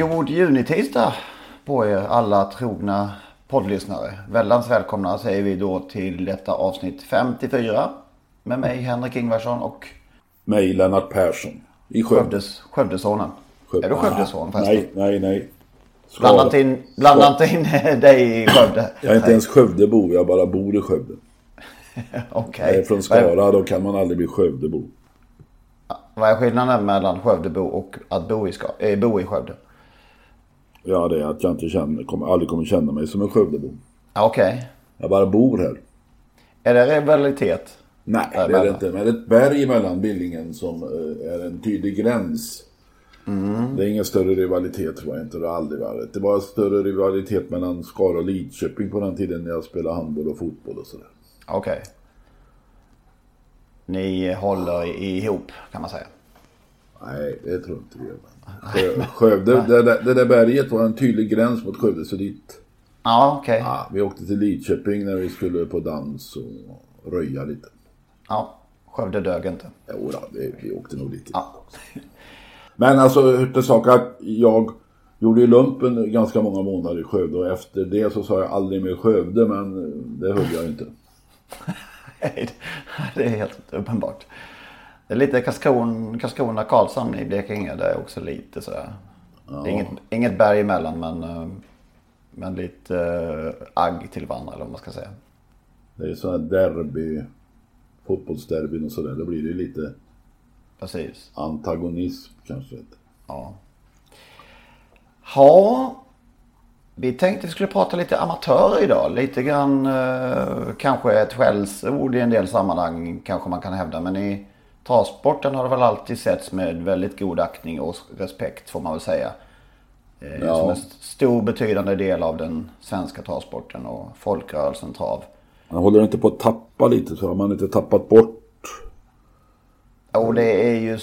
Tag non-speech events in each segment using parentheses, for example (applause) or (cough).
God junitisdag på er alla trogna poddlyssnare. Väldans välkomna säger vi då till detta avsnitt 54 med mig Henrik Ingvarsson och Mig Lennart Persson i Skövde. Skövdes, Skövdesonen. Skövde. Är du Skövdeson förresten? Nej, nej, nej. Skara. Blanda inte in, blanda inte in dig i Skövde. Jag är inte ens Skövdebo, jag bara bor i Skövde. (laughs) Okej. Jag är från Skara, då kan man aldrig bli Skövdebo. Vad är skillnaden mellan Skövdebo och att bo i, Ska, eh, bo i Skövde? Ja, det är att jag inte känner, kommer, aldrig kommer känna mig som en Skövdebo. Ja, Okej. Jag bara bor här. Är det rivalitet? Nej, det är det inte. Men ett berg mellan Billingen som eh, är en tydlig gräns. Det är ingen större rivalitet tror jag inte. Det har aldrig varit. Det var större rivalitet mellan Skara och Lidköping på den tiden när jag spelade handboll och fotboll och sådär. Okej. Ni håller ihop kan man säga. Nej, det tror jag inte vi gör. Skö- Skövde, det, där- det där berget var en tydlig gräns mot Skövde, så dit. Ja, okej. Ja, vi åkte till Lidköping när vi skulle på dans och röja lite. Ja, Skövde dög inte. Jo, då, det, vi åkte nog dit. Ja. (laughs) Men alltså, till sak att jag gjorde ju lumpen ganska många månader i Skövde och efter det så sa jag aldrig mer Skövde, men det höll jag inte. (laughs) Nej, det är helt uppenbart. Det är lite Karlskrona, Karlskrona Karlshamn i Blekinge. Det är också lite sådär. Det är inget, inget berg emellan men, eh, men lite uh, agg till varandra eller vad man ska säga. Det är ju sådana derby, fotbollsderbyn och sådär. Då blir det ju lite Precis. antagonism kanske. Ja. Ja, vi tänkte vi skulle prata lite amatörer idag. Lite grann eh, kanske ett skällsord i en del sammanhang kanske man kan hävda. Men i travsporten har väl alltid setts med väldigt god aktning och respekt får man väl säga. Eh, Ja. Som en st- stor betydande del av den svenska travsporten och folkrörelsen trav. Man håller inte på att tappa lite så har man inte tappat bort. Och det är ju...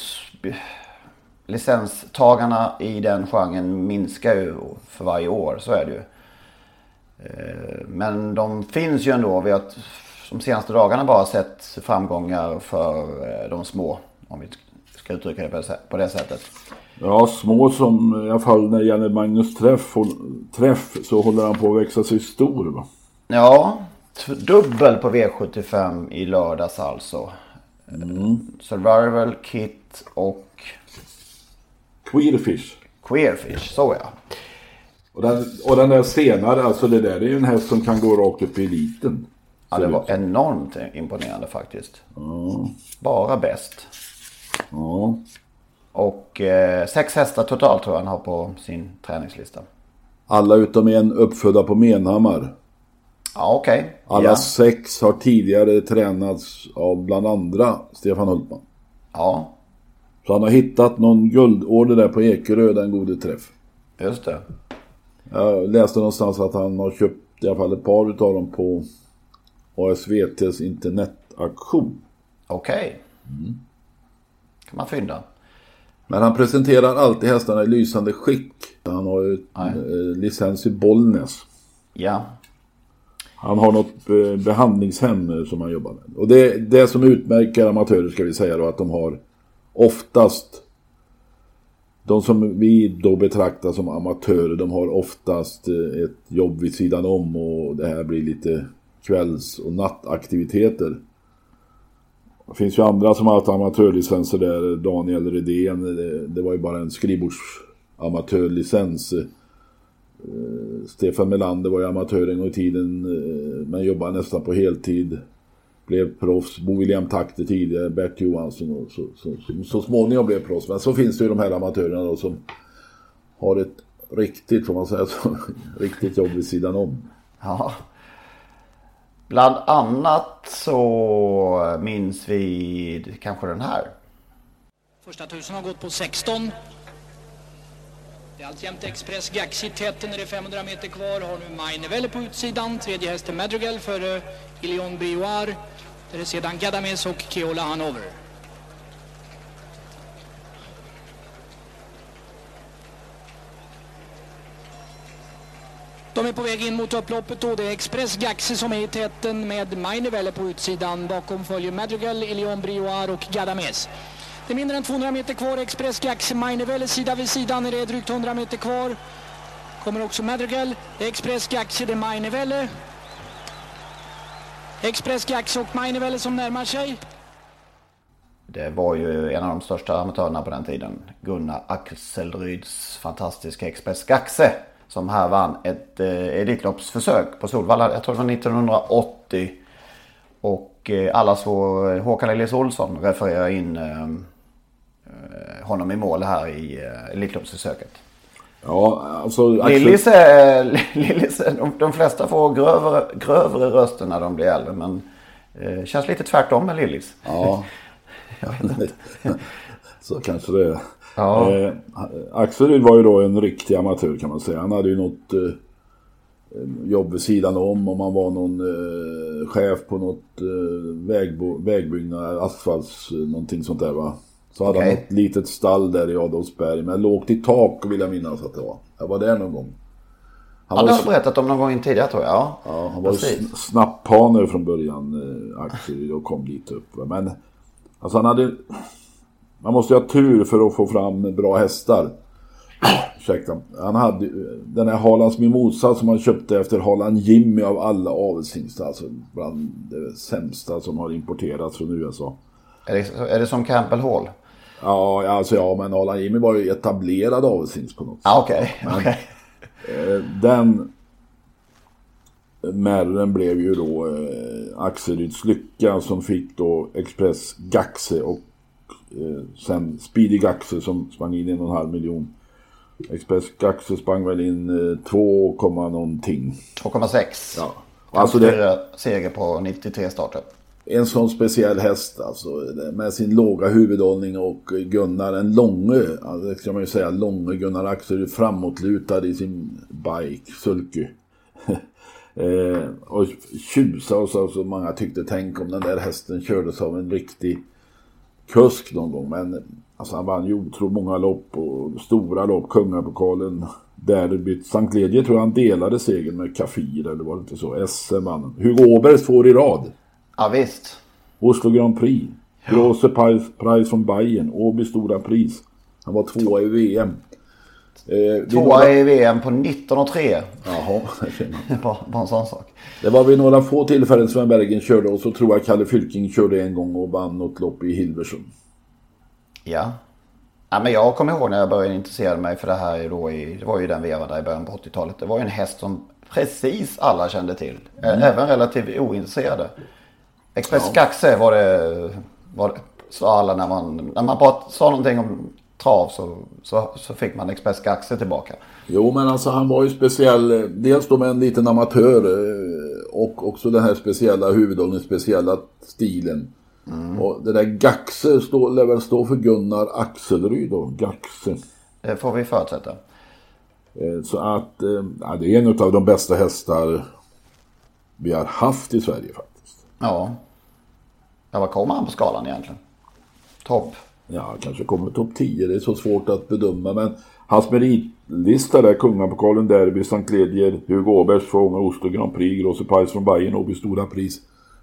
Licenstagarna i den genren minskar ju för varje år, så är det ju. Eh, Men de finns ju ändå. Vi har de senaste dagarna bara sett framgångar för eh, de små. Om vi ska uttrycka det på det sättet. Ja, små som i alla fall när det gäller Magnus Träff, träff så håller han på att växa sig stor. Va? Ja, dubbel på V75 i lördags alltså. Mm. Survival Kit och Queerfish. Queerfish, så ja. Och den, och den där senare, alltså det där är ju en häst som kan gå rakt upp i eliten. Ja, det var enormt imponerande faktiskt. Bara bäst. Ja. Och eh, sex hästar totalt tror jag han har på sin träningslista. Alla utom en uppfödda på Menhammar. Ja, okej. Alla Ja. sex har tidigare tränats av bland andra Stefan Hultman. ja, Så han har hittat någon guldorder där på Ekerö, den gode träff. just det. Jag läste någonstans att han har köpt i alla fall ett par utav dem på ASVTs internetaktion. Okej. Kan man fynda. Men han presenterar alltid hästarna i lysande skick. Han har ju eh, licens i Bollnäs. Ja, Han har något eh, behandlingshem eh, som han jobbar med. Och det, det som utmärker amatörer ska vi säga då att de har oftast de som vi då betraktar som amatörer de har oftast eh, ett jobb vid sidan om och det här blir lite kvälls och nattaktiviteter. Det finns ju andra som har haft amatörlicenser där. Daniel Redén, det, var ju bara en skrivbordsamatörlicens. Eh, Stefan Melander var ju amatör en gång i tiden eh, men jobbade nästan på heltid. blev proffs. Bo William Takter tidigare, Bert Johansson och så, så, så, så småningom blev proffs. Men så finns det ju de här amatörerna då som har ett riktigt, får man säga så, (laughs) riktigt jobb vid sidan om. Ja. Bland annat så minns vi kanske den här. Första tusen har gått på 16. Det är alltjämt Express Gaxi tätt när det är 500 meter kvar. Har nu Mainevelle på utsidan. Tredje hästen Madrigal före Ilion Brioir. Där är sedan Gadames och Keola Hanover. De är på väg in mot upploppet och det är Express Gaxi som är i täten med Mainevelle på utsidan. Bakom följer Madrigal, Ilion Brioir och Gadames. Det är mindre än 200 meter kvar. Express Gaxi Mainevelle sida vid sida när det är drygt 100 meter kvar. Kommer också Madrigal. Det är Express Gaxi, det är Mainevelle. Express Gaxi och Mainevelle som närmar sig. Det var ju en av de största amatörerna på den tiden. Gunnar Axelryds fantastiska Express Gaxe. Som här vann ett eh, Elitloppsförsök på Solvalla. Jag tror det var 1980. Och eh, alla så Håkan Elias Olsson refererar in eh, eh, honom i mål här i eh, Elitloppsförsöket. Ja, alltså... Axel... Lillis är, (laughs) Lillis är de, de flesta får grövre, grövre röster när de blir äldre. Men eh, känns lite tvärtom med Lillis. Ja. (laughs) Jag vet inte. (laughs) Så kanske det är. Ja. Eh, Axel var ju då en riktig amatör kan man säga. Han hade ju något eh, jobb vid sidan om och man var någon eh, chef på något eh, vägbo, vägbyggnad, asfalts, eh, någonting sånt där va. Så hade han Okej. ett litet stall där i Adolfsberg med lågt i tak vill jag minnas att det var. Jag var där någon gång. Han Ja, var det har du berättat om någon gång tidigare tror jag. Ja, Ja, han var sn- snapphaner från början, eh, Axel, och kom dit upp. Men alltså han hade... Man måste ju ha tur för att få fram bra hästar. Ursäkta. Han hade den här Hallands Mimosa som han köpte efter Harlan Jimmy av alla avelshingstar. Alltså bland det sämsta som har importerats från USA. Är det, är det som Campbell Hall? Ja, alltså ja, men Harlan Jimmy var ju etablerad avelshingst på något sätt. Ja, okej. okej. Eh, Den märren blev ju då eh, Axeryds Lycka som fick då Express Gaxe och sen Speedy Gaxe som sprang in en och en halv miljon. Express Gaxe sprang väl in eh, 2, komma någonting. 2,6. Ja. Alltså det, seger på 93 starter. en sån speciell häst alltså. Med sin låga huvudhållning och Gunnar en långe, alltså, det ska man ju säga, långe Gunnar Axel framåtlutad i sin bike, sulky. (laughs) eh, och tjusa och så, så många tyckte, tänk om den där hästen kördes av en riktig kusk någon gång. Men alltså, han vann ju otroligt många lopp och stora lopp, kungapokalen. Derbyt, Sankt Ledje tror jag han delade segern med Kafir, eller var det inte så? SM vann han. Hugo Åberg två år i rad. Ja, visst. Oslo Grand Prix. Grosse Preis, Preis från Bayern. Åby Stora Pris. Han var tvåa i VM. Eh, Tvåa några- i VM på 19 och 3. Jaha. (laughs) Bara, bara en sån sak. Det var vid några få tillfällen Sven Bergen körde och så tror jag Kalle Fylking körde en gång och vann något lopp i Hilversum. Ja. ja men jag kommer ihåg när jag började intressera mig för det här då i, det var ju den vevan där i början på 80-talet. Det var ju en häst som precis alla kände till. Mm. Även relativt ointresserade. Express Gaxe var det, var det, sa alla när man, när man bara sa någonting om trav så, så, så fick man Express Gaxe tillbaka. Jo men alltså han var ju speciell. eh, Dels då med en liten amatör eh, och också den här speciella huvudhållningen, speciella stilen. Och det där Gaxe lär väl stå för Gunnar Axelryd då, Gaxe. Det får vi förutsätta. Eh, Så att ja, det är en av de bästa hästar vi har haft i Sverige faktiskt. Ja. Ja, vad kommer han på skalan egentligen? Topp. Ja, kanske kommer topp 10. Det är så svårt att bedöma. Men hans meritlista där, Kungapokalen, Derby, Sankt Ledger, Hugo Åbergs gånger Oslo Grand Prix, Grosse Pris från Bayern, Åby Stora Pris.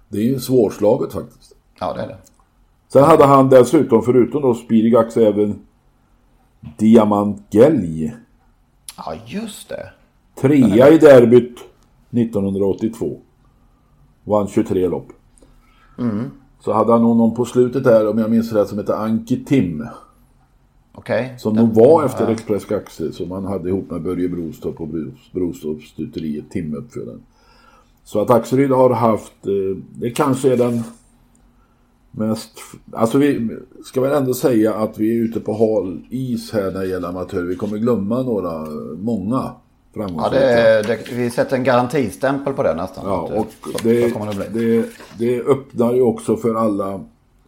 Det är ju svårslaget faktiskt. Ja, det är det. Sen hade han dessutom, förutom då Spirigax, även Diamant Gelg. Ja, just det. Trea i derbyt 1982. Vann 23 lopp. Så hade han någon på slutet där, om jag minns rätt, som hette Anki Tim. Okej. Som nog var efter Express Gaxe som han hade ihop med Börje Brostorp på Bros- Brostorps stuteri, Tim uppfödaren. Så att Axelryd har haft, eh, det kanske är den mest, alltså vi ska väl ändå säga att vi är ute på hal is här när det gäller amatörer. Vi kommer glömma några, många Ja, det, det, vi sätter en garantistämpel på det nästan. Ja, och så, det, så det, det, det öppnar ju också för alla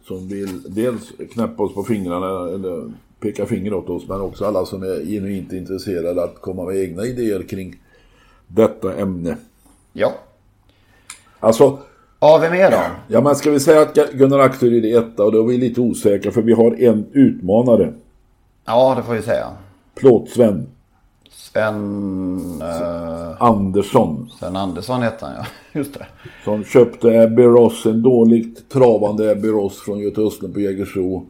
som vill dels knäppa oss på fingrarna eller peka finger åt oss men också alla som är genuint intresserade att komma med egna idéer kring detta ämne. Ja. Alltså. Ja, vem är då? Ja, men ska vi säga att Gunnar Axel är etta och då är vi lite osäkra för vi har en utmanare. Ja, det får vi säga. Plåt-Sven. Sven... Uh, Andersson. Sven Andersson hette han ja, (laughs) just det. Som köpte Abbey Ross, en dåligt travande Abbey Ross från Göte Östlund på Jägersro.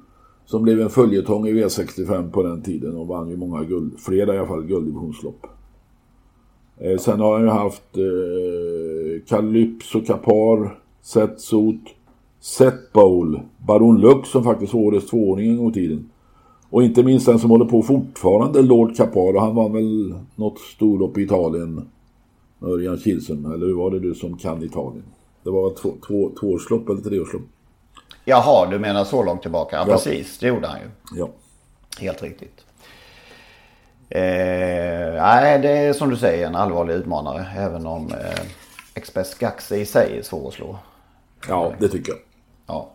Som blev en följetong i V65 på den tiden och vann ju många guld, flera i alla fall gulddivisionslopp. Eh, sen har han ju haft eh, Calypso Kapar, Setsot, Set Bowl, Baron Lux som faktiskt var årets tvååring en gång i tiden. Och inte minst den som håller på fortfarande, Lord Caparo. Han var väl något storlopp i Italien. Örjan Kihlström, eller hur var det du som kan Italien? Det var två, två, tvåårslopp eller treårslopp? Jaha, du menar så långt tillbaka? Ja, ja. precis. Det gjorde han ju. Ja. Helt riktigt. Eh, nej, det är som du säger en allvarlig utmanare. Även om eh, Express Gaxe i sig är svår att slå. Ja, det tycker jag. Ja.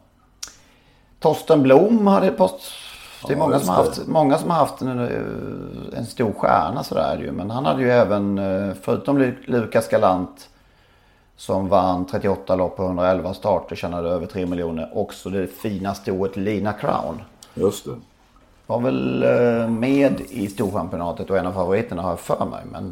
Torsten Blom hade post det är många, som har haft, många som har haft en, eh, en stor stjärna sådär ju. Men han hade ju även, eh, förutom Lukas Galant som vann 38 lopp på 111 starter, tjänade över 3 miljoner. Också det fina stoet Lina Crown. Just det. Var väl eh, med i storchampionatet och en av favoriterna har jag för mig. Men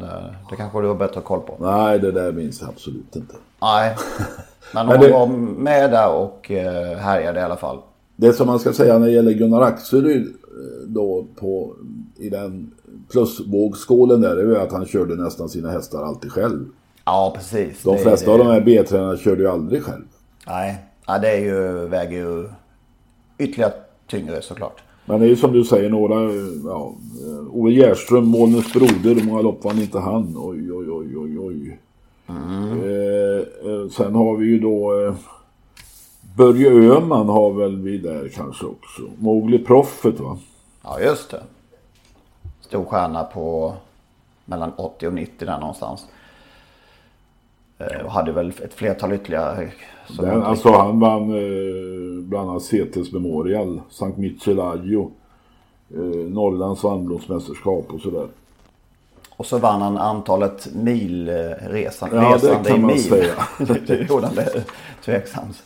det kanske du har bättre koll på. Nej, det där minns jag absolut inte. Nej, (laughs) men hon det... var med där och härjade i alla fall. Det som man ska säga när det gäller Gunnar Axelryd eh, då på, i den plusvågskålen där är ju att han körde nästan sina hästar alltid själv. Ja, precis. De flesta det, av de här B-tränarna körde ju aldrig själv. Nej, ja, det är ju, väger ju ytterligare tyngre såklart. Men det är ju som du säger några, ja, Ove Gärström, Målnäs broder, hur många lopp vann inte han? Oj, oj, oj, oj, oj. Mm. Eh, eh, sen har vi ju då eh, Börje Öhman har väl vi där kanske också. Mowgli Proffet va? Ja just det. Stor stjärna på mellan 80 och 90 där någonstans. Eh, och hade väl ett flertal ytterligare. Den, alltså han vann eh, bland annat CTs Memorial, Sankt Michelangelo, eh, Norrlands vandringsmästerskap och sådär. Och så vann han antalet milresan, ja, resande i mil. Säga. (laughs) det gjorde han det tveksamt.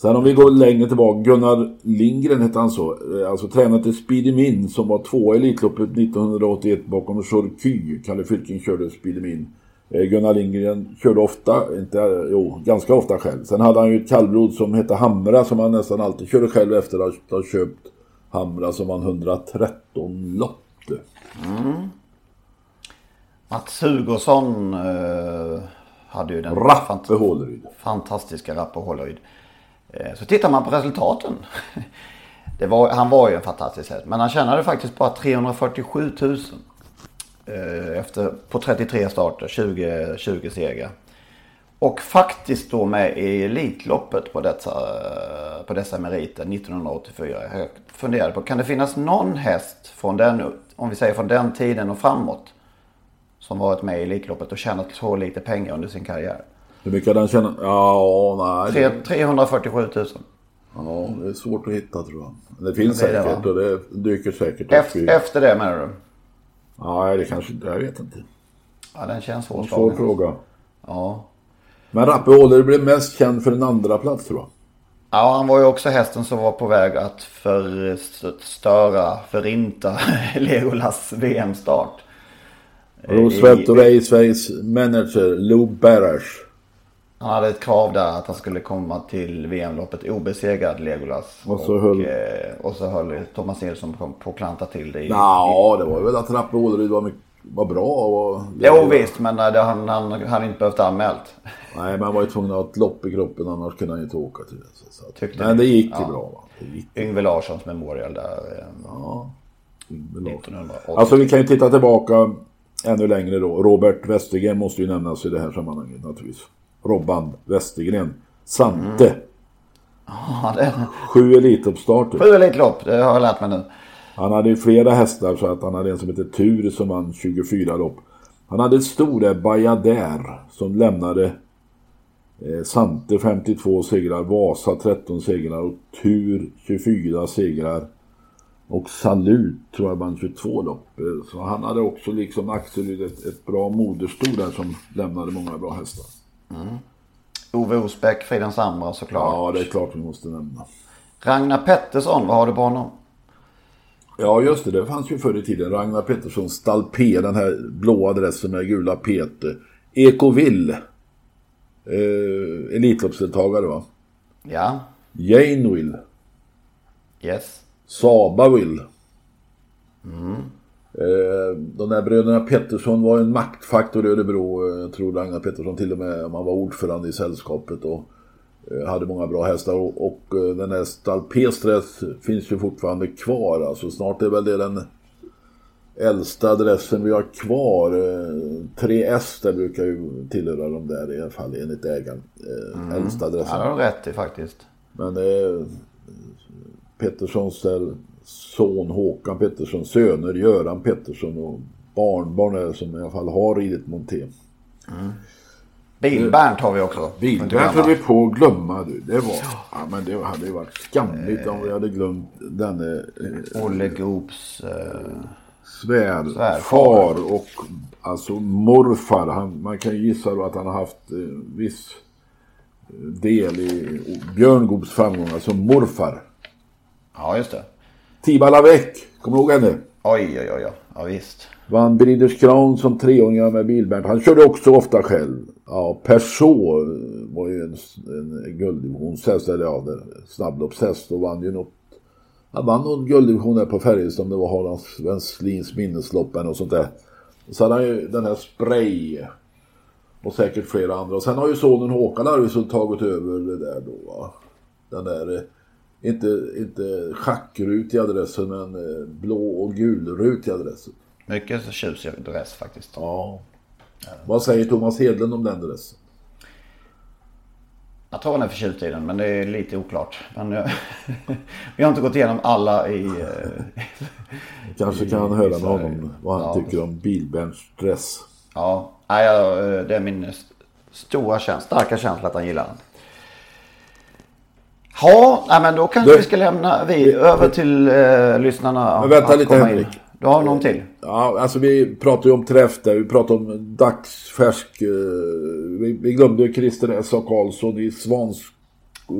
Sen om vi går längre tillbaka, Gunnar Lindgren hette han så. Eh, alltså tränare till Speedy Min som var tvåa i Elitloppet 1981 bakom Jorky. Kalle Fylking körde Speedy Min. Eh, Gunnar Lindgren körde ofta, inte, jo, ganska ofta själv. Sen hade han ju ett kallblod som hette Hamra som han nästan alltid körde själv efter att ha köpt Hamra som vann 113 lopp. Mm. Mats Hugosson eh, hade ju den Rappe Håleryd. fantastiska Rappe Håleryd. Eh, så tittar man på resultaten. Var, han var ju en fantastisk häst. Men han tjänade faktiskt bara 347 000. Eh, efter, på 33 starter, 20, 20 segrar. Och faktiskt då med i Elitloppet på dessa, eh, på dessa meriter 1984. Jag funderade på, kan det finnas någon häst från den, om vi säger från den tiden och framåt. Som varit med i Elitloppet och tjänat så lite pengar under sin karriär. Hur mycket han tjänat? Ja, nej. Det... 347 000. Ja, det är svårt att hitta tror jag. Det finns det säkert det, och det dyker säkert efter, upp. Efter det menar du? Ja, det kanske inte. Jag vet inte. Ja, den känns svår. Svår fråga. Ja. Men Rappe Åhler blev mest känd för en andra plats tror jag. Ja, han var ju också hästen som var på väg att förstöra, förinta (laughs) Legolas VM-start. Roosevelt och Raceways manager Lou Barash han hade ett krav där att han skulle komma till VM-loppet obesegrad Legolas. Och så, och, höll... Eh, och så höll Thomas Nilsson på, på att klanta till det. I, ja, det var väl att Rappe Åleryd var, var bra. Och jo var... visst, men det, han, han hade inte behövt anmält. Nej, men han var ju tvungen att ha ett lopp i kroppen annars kunde han inte åka till det. Så, så men det gick ju ja. bra. Va? Gick Yngve Larssons memorial där. Eh, ja, Yngve Larsson. Alltså vi kan ju titta tillbaka ännu längre då. Robert Westergren måste ju nämnas i det här sammanhanget naturligtvis. Robban Westergren. Sante. Mm. Ja, det... Sju Elitloppsstarter. Sju Elitlopp, det har jag lärt mig nu. Han hade ju flera hästar så att han hade en som heter Tur som vann 24 lopp. Han hade stora Bajader som lämnade eh, Sante 52 segrar, Vasa 13 segrar och Tur 24 segrar. Och Salut tror jag vann 22 lopp. Eh, Så han hade också liksom Axel ett, ett bra modersto där som lämnade många bra hästar. Ove Osbeck, Fridens Andra såklart. Ja, det är klart vi måste nämna. Ragnar Pettersson, vad har du på honom? Ja, just det. Det fanns ju förr i tiden. Ragnar Pettersson, Stalpe, den här blåa adressen med gula Peter. Ekovill. Eh, Elitloppsdeltagare va? Ja, Janeville. yes. Sabaville. Eh, de där bröderna Pettersson var en maktfaktor i Örebro. eh, Jag tror Ragnar Pettersson till och med man var ordförande i sällskapet och eh, hade många bra hästar. Och, och eh, den där Stalpesträs finns ju fortfarande kvar. Alltså snart är väl det den äldsta adressen vi har kvar. Eh, 3S där brukar ju tillhöra de där i alla fall enligt ägaren. Eh, Äldsta Ja, adressen. det har du rätt i faktiskt. Men eh, Petterssons där, son Håkan Pettersson, söner Göran Pettersson och barnbarn är som i alla fall har ridit monté. Bil-Bernt har vi också. Bilbernt höll vi på att glömma du. Det var, ja, men det hade ju varit skamligt om vi hade glömt denne eh, Olle Goops. Eh, svär, Svärfar. far och alltså morfar. Han, man kan ju gissa då att han har haft eh, viss eh, del i Björn Goobs framgångar som morfar. ja, just det. Tiba Lavec, kommer du ihåg henne? Oj, oj, oj. Ja, visst. Vann Breeders Crown som treåringar med Bilbernt. Han körde också ofta själv. Ja, Peugeot var ju en, en gulddivisionshäst, eller ja, snabbloppshäst och vann ju något. Han vann någon gulddivision där på Färjestad om det var Harald Svenslins minneslopp eller något sånt där. Och hade han ju den här Spray. Och säkert flera andra. Och sen har ju sonen Håkan Arvidsson tagit över det där då va. Den där, eh, inte, inte schackrutig adressen men eh, blå och gulrutig adressen. Mycket tjusig dress faktiskt. Ja. Vad säger Thomas Hedlund om den dressen? Jag tror han är förtjust i den, men det är lite oklart. Men, eh, (laughs) vi har inte gått igenom alla i... eh, Kanske kan han höra med honom vad han Ja. tycker om Bilberns dress. Ja, det är min st- stora känsla, starka känsla att han gillar den. Ja, nej, men då kanske Du- vi ska lämna vi över till eh, lyssnarna. Men vänta lite, in. Henrik. Du har någon till? Ja, alltså vi pratar ju om träff där. Vi pratar om dagsfärsk. eh, Vi, vi glömde Christer S.A. Karlsson i Svans...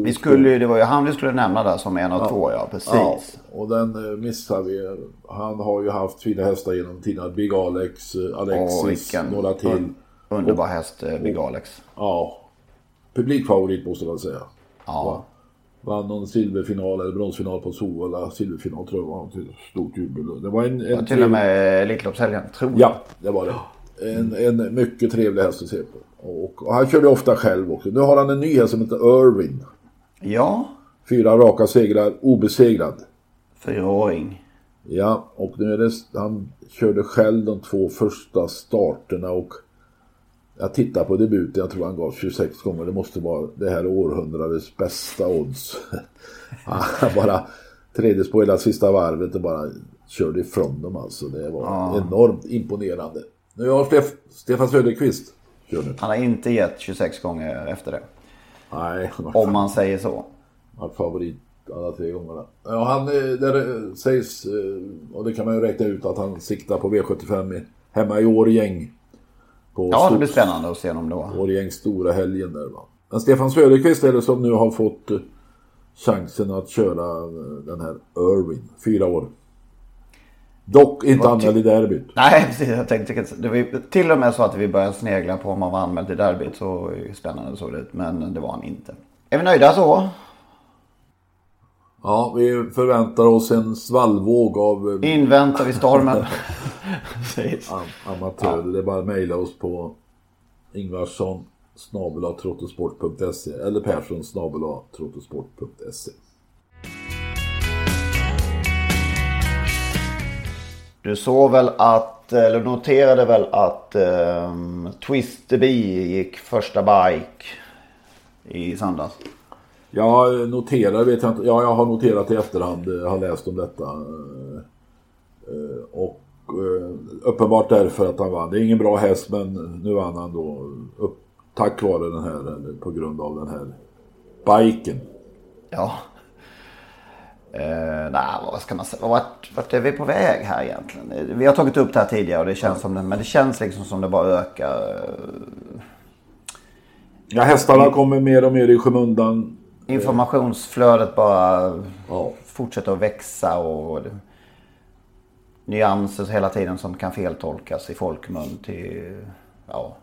Vi skulle, ju- det var ju han vi skulle nämna där som en av två, ja precis. Ja, och den eh, missar vi. Han har ju haft fina hästar genom tiden. Big Alex, eh, Åh, Alexis, några till. underbar häst, eh, Big Alex. Ja. Publikfavorit måste man säga. Ja. Vann någon silverfinal eller bronsfinal på Solvalla. Silverfinal tror jag var till stort jubel. Det var en, en Till och med Elitloppshelgen, tror jag. Ja, det var det. En, en mycket trevlig häst att se på. Och, och han körde ofta själv också. Nu har han en ny häst som heter Irvin. Ja, Fyra raka segrar, obesegrad. fyraåring. Ja, och nu är det, han körde själv de två första starterna och jag tittar på debuten, jag tror han gav 26 gånger. Det måste vara det här århundradets bästa odds. (laughs) Han bara tredje spår hela sista varvet och bara körde ifrån dem alltså. Det var enormt imponerande. Nu har Stef, Stefan Söderqvist kör nu. Han har inte gett 26 gånger efter det. Nej, han Om man säger så. varit favorit alla tre gångerna. Ja, han, eh, där eh, sägs, eh, och det kan man ju räkna ut, att han siktar på V75 i- hemma i Årgäng. På Ja, det blir spännande att se honom då. Årgängs stora helgen där va. Men Stefan Söderqvist är det som nu har fått eh, chansen att köra eh, den här Irwin, fyra år. Dock inte anmäld i derbyt. Nej, precis. Jag tänkte det var till och med så att vi började snegla på om han var anmäld till derbyt. Så spännande såg det ut. Men det var han inte. Är vi nöjda så? Ja, vi förväntar oss en svallvåg av eh, Inväntar vi stormen. (laughs) precis. am- amatörer. Det är bara att mejla oss på Ingvarsson snabel-a trottosport.se eller Persson snabel-a trottosport.se. Du såg väl att, eller noterade väl att eh, Twister Bee gick första bike i söndags? Jag noterar, vet jag inte, ja jag har noterat i efterhand, jag har läst om detta. Eh, eh, Och eh, uppenbart därför att han vann. Det är ingen bra häst men nu vann han då upp, tack vare den här, eller på grund av den här biken. Ja. Eh, nej, vad ska man säga? Vart, vart är vi på väg här egentligen? Vi har tagit upp det här tidigare och det känns som det, men det känns liksom som det bara ökar. Ja, hästarna kommer mer och mer i skymundan. Informationsflödet bara Ja. fortsätter att växa och nyanser hela tiden som kan feltolkas i folkmun till, ja.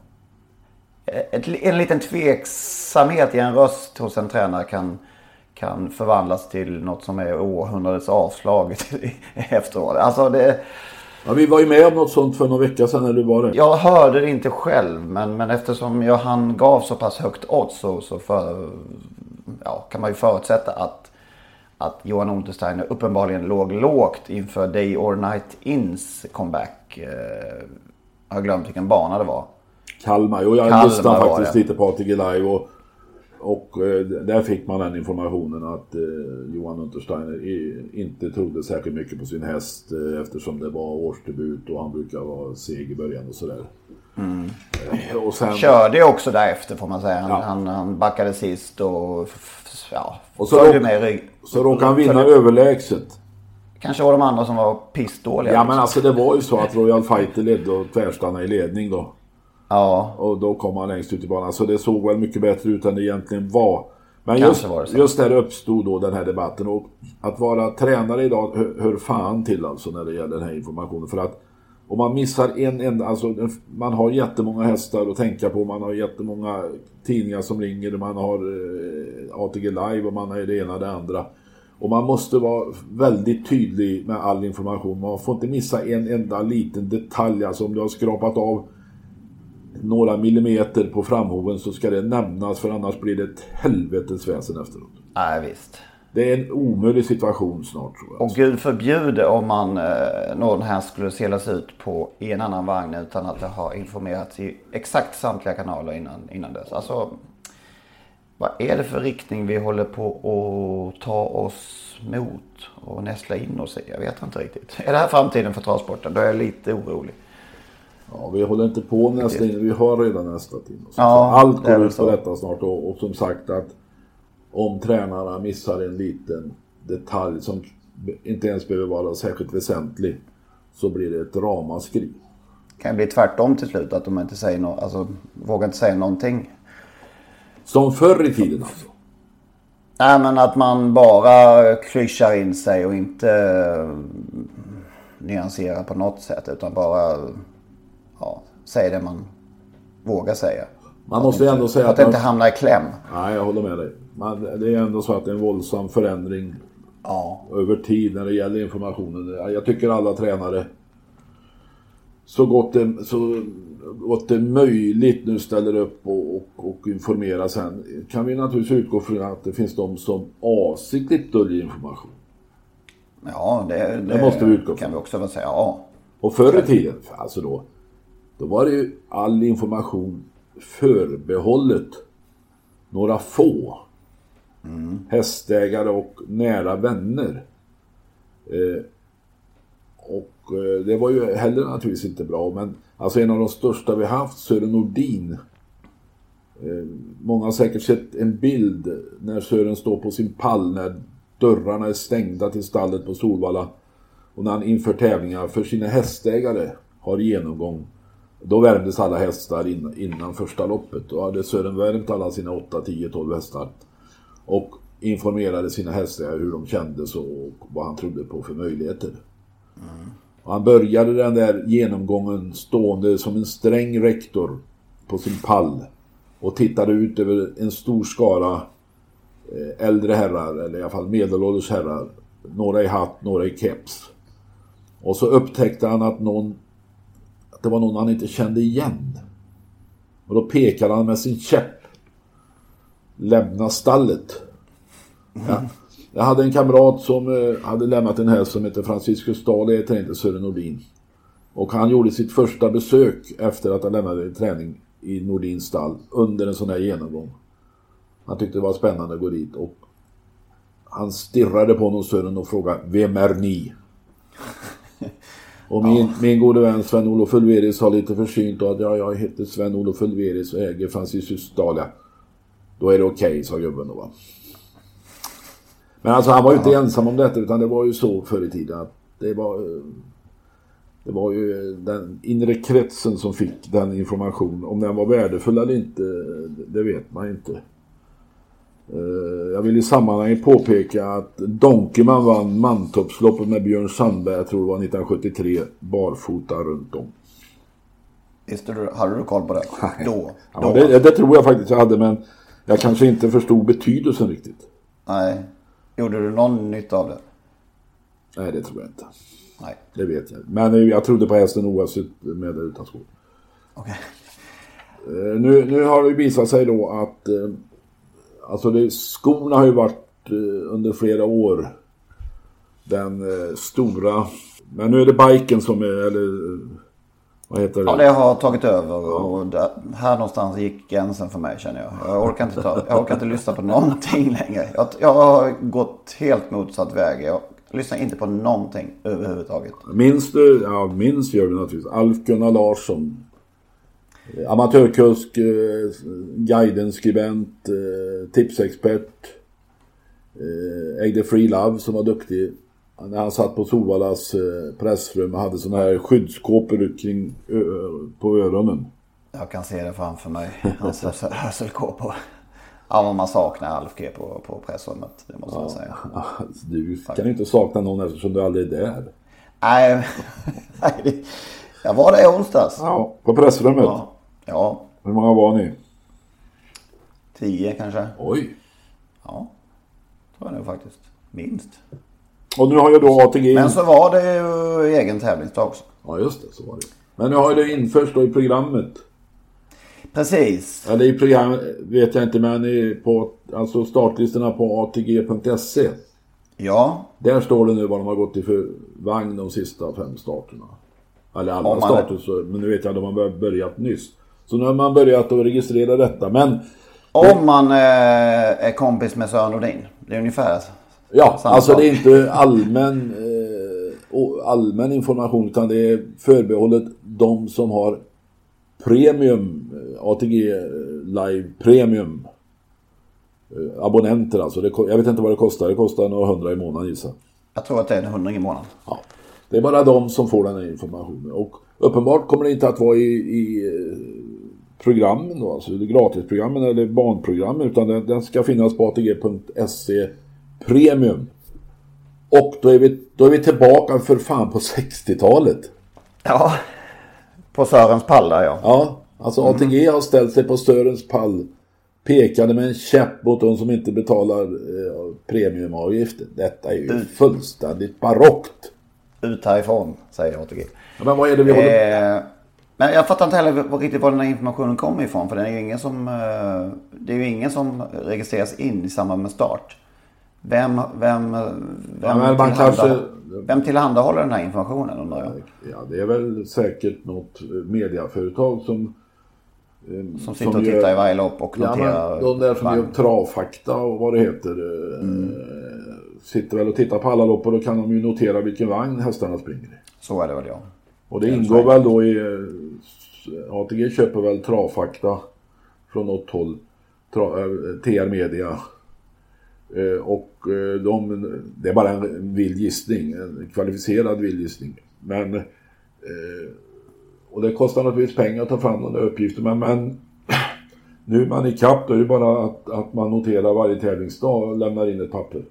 Ett, en liten tveksamhet i en röst hos en tränare kan, kan förvandlas till något som är århundradets avslag (laughs) efteråt. Alltså det, Ja, vi var ju med om något sånt för några veckor sedan, eller hur var det? jag hörde det inte själv men, men eftersom jag han gav så pass högt odds så, så för, ja, kan man ju förutsätta att, att Johan Untersteiner uppenbarligen låg lågt inför Day or Night Ins comeback. Eh, jag har glömt vilken bana det var. Kalmar. Jo, jag Kalmar lyssnade faktiskt det. lite på ATG Live och, och eh, där fick man den informationen att eh, Johan Untersteiner inte trodde särskilt mycket på sin häst eh, eftersom det var årsdebut och han brukar vara seg i början och sådär. Eh, och sen, Körde ju också därefter får man säga. Han, Ja. han, han backade sist och ja, Och så råk- med rygg. så råkade han vinna Följde- överlägset. Kanske var de andra som var pissdåliga. Ja men alltså det var ju så att Royal Fighter ledde och tvärstannade i ledning då. ja, Och då kom han längst ut i banan. Så det såg väl mycket bättre ut än det egentligen var. Men just, var just där uppstod då den här debatten. Och att vara tränare idag hör, hör fan till alltså när det gäller den här informationen. För att och man missar en enda, alltså man har jättemånga hästar att tänka på. Man har jättemånga tidningar som ringer. Man har eh, ATG Live och man har det ena och det andra. Och man måste vara väldigt tydlig med all information. Man får inte missa en enda liten detalj. Alltså om du har skrapat av några millimeter på framhoven så ska det nämnas för annars blir det ett helvetes väsen efteråt. nej visst. Det är en omöjlig situation snart tror jag. Och gud förbjude om man eh, någon här skulle selas ut på i en annan vagn utan att det har informerats i exakt samtliga kanaler innan, innan dess. Alltså, vad är det för riktning vi håller på att ta oss mot och nästla in oss i? Jag vet inte riktigt. Är det här framtiden för travsporten? Då är jag lite orolig. Ja, vi håller inte på nästa in, vi har redan nästat in oss. Ja, Så allt går ut på detta snart och, och som sagt att om tränarna missar en liten detalj som inte ens behöver vara särskilt väsentlig så blir det ett ramaskri. Kan det bli tvärtom till slut? Att de inte säger något, alltså vågar inte säga någonting? Som förr i tiden alltså. Nej men att man bara klyschar in sig och inte eh, nyanserar på något sätt. Utan bara ja, säger det man vågar säga. Man måste ändå säga Att att det inte man, hamnar i kläm. Nej, jag håller med dig. Man, det är ändå så att det är en våldsam förändring Ja. över tid när det gäller informationen. Jag tycker alla tränare så gott det, så gott det möjligt nu ställer upp och, och, och informerar. Sen kan vi naturligtvis utgå från att det finns de som avsiktligt döljer information. Ja, det, det, måste vi utgå från. kan vi också väl säga. Ja. Och förr i tiden, alltså då, då var det ju all information förbehållet några få. Hästägare och nära vänner. Eh, och eh, det var ju heller naturligtvis inte bra. Men alltså en av de största vi haft, Sören Nordin. Eh, många har säkert sett en bild när Sören står på sin pall när dörrarna är stängda till stallet på Solvalla. Och när han inför tävlingar för sina hästägare har genomgång. Då värmdes alla hästar innan första loppet. Då hade Sören värmt alla sina 8, 10, 12 hästar. Och informerade sina hästar hur de kändes och vad han trodde på för möjligheter. Och han började den där genomgången stående som en sträng rektor på sin pall. Och tittade ut över en stor skara eh, äldre herrar, eller i alla fall medelålders herrar. Några i hatt, några i keps. Och så upptäckte han att någon att det var någon han inte kände igen. Och då pekade han med sin käpp. Lämna stallet. Ja. Jag hade en kamrat som eh, hade lämnat en häst som heter Franciscus Dahl i träning till Sören Nordin. Och han gjorde sitt första besök efter att han lämnade träning i Nordins stall under en sån här genomgång. Han tyckte det var spännande att gå dit och han stirrade på honom Sören och frågade Vem är ni? (laughs) Och min, min gode vän Sven-Olof Ulveris sa lite försynt att ja, jag heter Sven-Olof Ulveris och äger Franciscus Dahlia. Då är det okej, okay, sa gubben då va. Men alltså han var ju inte ja. ensam om detta utan det var ju så förr i tiden att det var det var ju den inre kretsen som fick den informationen. Om den var värdefull eller inte, det vet man inte. Eh, jag vill i sammanhanget påpeka att Donkerman vann Mantorpsloppet med Björn Sandberg, jag tror det var 1973, barfota runt om. Visste du, hade du koll på det? Då? Då. Ja, det, det, tror jag faktiskt jag hade, men jag kanske inte förstod betydelsen riktigt. Nej. Gjorde du någon nytta av det? Nej, det tror jag inte. Nej. Det vet jag. Men jag trodde på hästen oavsett med eller utan skor. Okej. Okay. Eh, nu, nu har det visat sig då att eh, alltså det, skorna har ju varit eh, under flera år den stora men nu är det biken som är eller vad heter det? Ja, det har tagit över och där, här någonstans gick gränsen för mig känner jag. Jag orkar inte, ta, jag orkar inte lyssna på någonting längre. Jag, jag har gått helt motsatt väg. Jag lyssnar inte på någonting överhuvudtaget. Minns du, ja minns gör du naturligtvis, Alf-Gunnar Larsson. Amatörkusk, eh, guidenskribent, eh, tipsexpert. Eh, ägde Free Love som var duktig när han satt på Solvallas eh, pressrum och hade sådana här skyddskåpor kring på öronen. Jag kan se det framför mig. Hans hörselkåpor. Ja, men man saknar Alf G på, på pressrummet. Det måste ja, man säga. Alltså, du kan inte sakna någon eftersom du aldrig är där. Nej, (laughs) jag var där i onsdags. Ja, på pressrummet? Ja. ja. Hur många var ni? Tio kanske. Oj. Ja, tror jag nog faktiskt. Minst. Och nu har ju då ATG... Men så var det ju egen tävlingsdag också. Ja just det, så var det. Men nu har ju det införts då i programmet. Precis. Eller i programmet vet jag inte men på alltså startlistorna på ATG.se. Ja. Där står det nu vad de har gått i för vagn de sista fem starterna. Eller alla starter, så, men nu vet jag att de har börjat nyss. Så nu har man börjat att registrera detta. Men... Om man eh, är kompis med Sören Nordin. Det är ungefär Ja, alltså det är inte allmän, eh, allmän information utan det är förbehållet de som har premium, eh, ATG Live Premium eh, abonnenter alltså. Det, jag vet inte vad det kostar. Det kostar några hundra i månaden gissar Jag tror att det är en hundring i månaden. Ja. Det är bara de som får den här informationen. Och uppenbart kommer det inte att vara i, i programmen då, alltså gratisprogrammen eller barnprogrammen utan den, den ska finnas på atg.se Premium. Och då är vi, då är vi tillbaka för fan på 60-talet. Ja, på Sörens pall där ja. Ja, alltså ATG har ställt sig på Sörens pall. Pekade med en käpp mot de som inte betalar eh, premiumavgiften. Detta är ju Ut. fullständigt barockt. Ut härifrån, säger ATG. Ja, men vad är det vi eh, håller Men jag fattar inte heller riktigt var den här informationen kommer ifrån. För det är ju ingen som, eh, det är ju ingen som registreras in i samband med start. Vem, vem, vem, ja, tillhanda, kanske... vem tillhandahåller den här informationen undrar jag? Ja, det är väl säkert något mediaföretag som eh, som sitter som och tittar gör, i varje lopp och noterar. Ja, de där som gör travfakta och vad det heter. Eh, mm. Sitter väl och tittar på alla lopp och då kan de ju notera vilken vagn hästarna springer i. Så är det väl ja. Och det, det ingår väl då i eh, ATG köper väl travfakta från något håll. Tra, TR Media och eh, de, det är bara en vild gissning, en kvalificerad vild gissning. Men, eh, och det kostar naturligtvis pengar att ta fram de där uppgifterna. Men (clears throat) nu är man i kapp, då är det bara att, att man noterar varje tävlingsdag och lämnar in ett papper.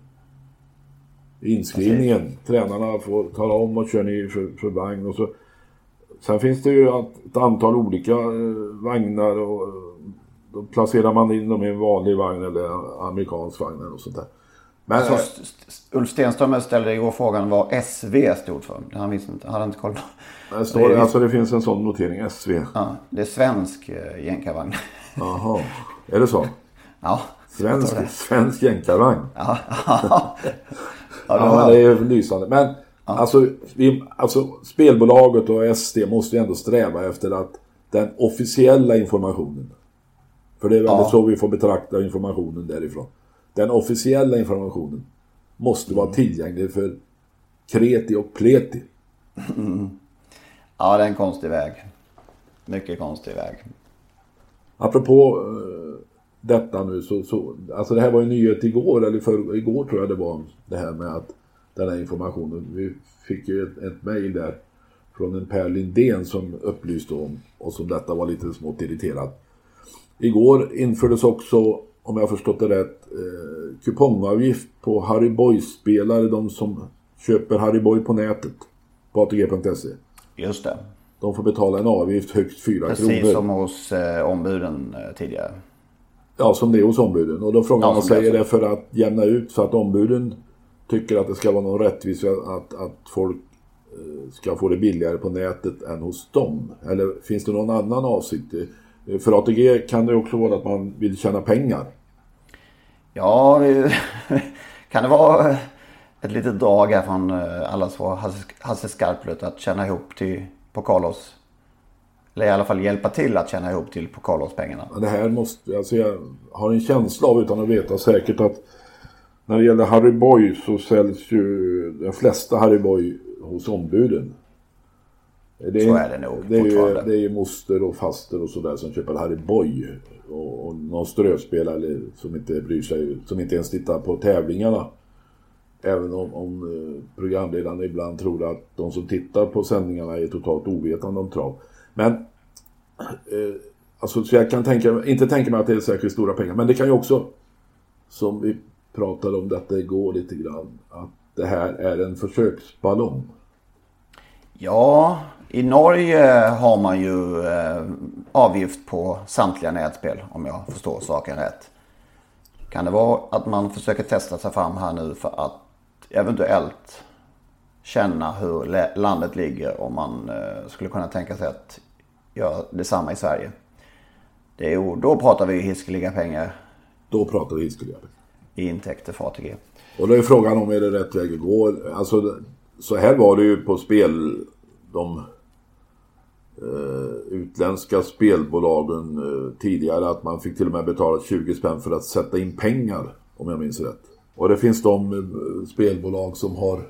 Inskrivningen, okay. tränarna får tala om vad kör ni för, för vagn och så. Sen finns det ju ett antal olika vagnar och då placerar man in dem i en vanlig vagn eller amerikansk vagn eller sånt där. Men, alltså, Ulf Stenström ställde igår frågan vad SV stod för. Han visste inte, hade inte koll på. Det, står, det, alltså det finns en sån notering, SV. Ja, det är svensk eh, jänkarvagn. Jaha, är det så? Ja. Svensk, svensk jänkarvagn. Ja, ja. (laughs) ja, det Ja, är lysande. Men alltså, vi, alltså, spelbolaget och SD måste ju ändå sträva efter att den officiella informationen. För det är väl Ja. så vi får betrakta informationen därifrån. Den officiella informationen måste vara tillgänglig för kreti och pleti. ja, det är en konstig väg. Mycket konstig väg. Apropå eh, detta nu så, så, alltså det här var ju nyhet igår, eller för, igår tror jag det var, det här med att den här informationen, vi fick ju ett, ett mejl där från en Per Lindén som upplyste om, och som detta var lite smått irriterad. Igår infördes också, om jag förstått det rätt, eh, kupongavgift på Harry Boy-spelare, de som köper Harry Boy på nätet, på ATG.se. Just det. De får betala en avgift högst 4 Precis kronor. som hos eh, ombuden eh, tidigare. Ja, som det är hos ombuden. Och då frågar man det är det för att jämna ut så att ombuden tycker att det ska vara någon rättvisa att, att folk eh, ska få det billigare på nätet än hos dem? Eller finns det någon annan avsikt? Eh, För ATG kan det också vara att man vill tjäna pengar. Ja, (laughs) kan det vara eh, ett litet drag här från eh, allas vår Hasse- Skarplöt att tjäna ihop till Pokalos? Eller i alla fall hjälpa till att tjäna ihop till Pokalos-pengarna. Det här måste, alltså jag har en känsla av utan att veta säkert att när det gäller Harry Boy så säljs ju de flesta Harry Boy hos ombuden. Det Så är det nog det är, ju, det är ju moster och faster och sådär som köper Harry Boy. Och, och någon strövspelare som inte bryr sig, som inte ens tittar på tävlingarna. Även om, om eh, programledarna ibland tror att de som tittar på sändningarna är totalt ovetande om trav. Men eh, Alltså, så jag kan tänka, inte tänka mig att det är särskilt stora pengar. Men det kan ju också, som vi pratade om detta igår lite grann, att det här är en försöksballong. Ja, i Norge har man ju eh, avgift på samtliga nätspel om jag förstår saken rätt. Kan det vara att man försöker testa sig fram här nu för att eventuellt känna hur landet ligger om man eh, skulle kunna tänka sig att göra detsamma i Sverige? Det är då pratar vi ju hiskeliga pengar Då pratar vi hiskeliga. i intäkter för ATG. Och då är frågan om är det rätt väg att gå. Alltså, så här var det ju på spel. De Eh, utländska spelbolagen eh, tidigare. Att man fick till och med betala 20 spänn för att sätta in pengar. Om jag minns rätt. Och det finns de eh, spelbolag som har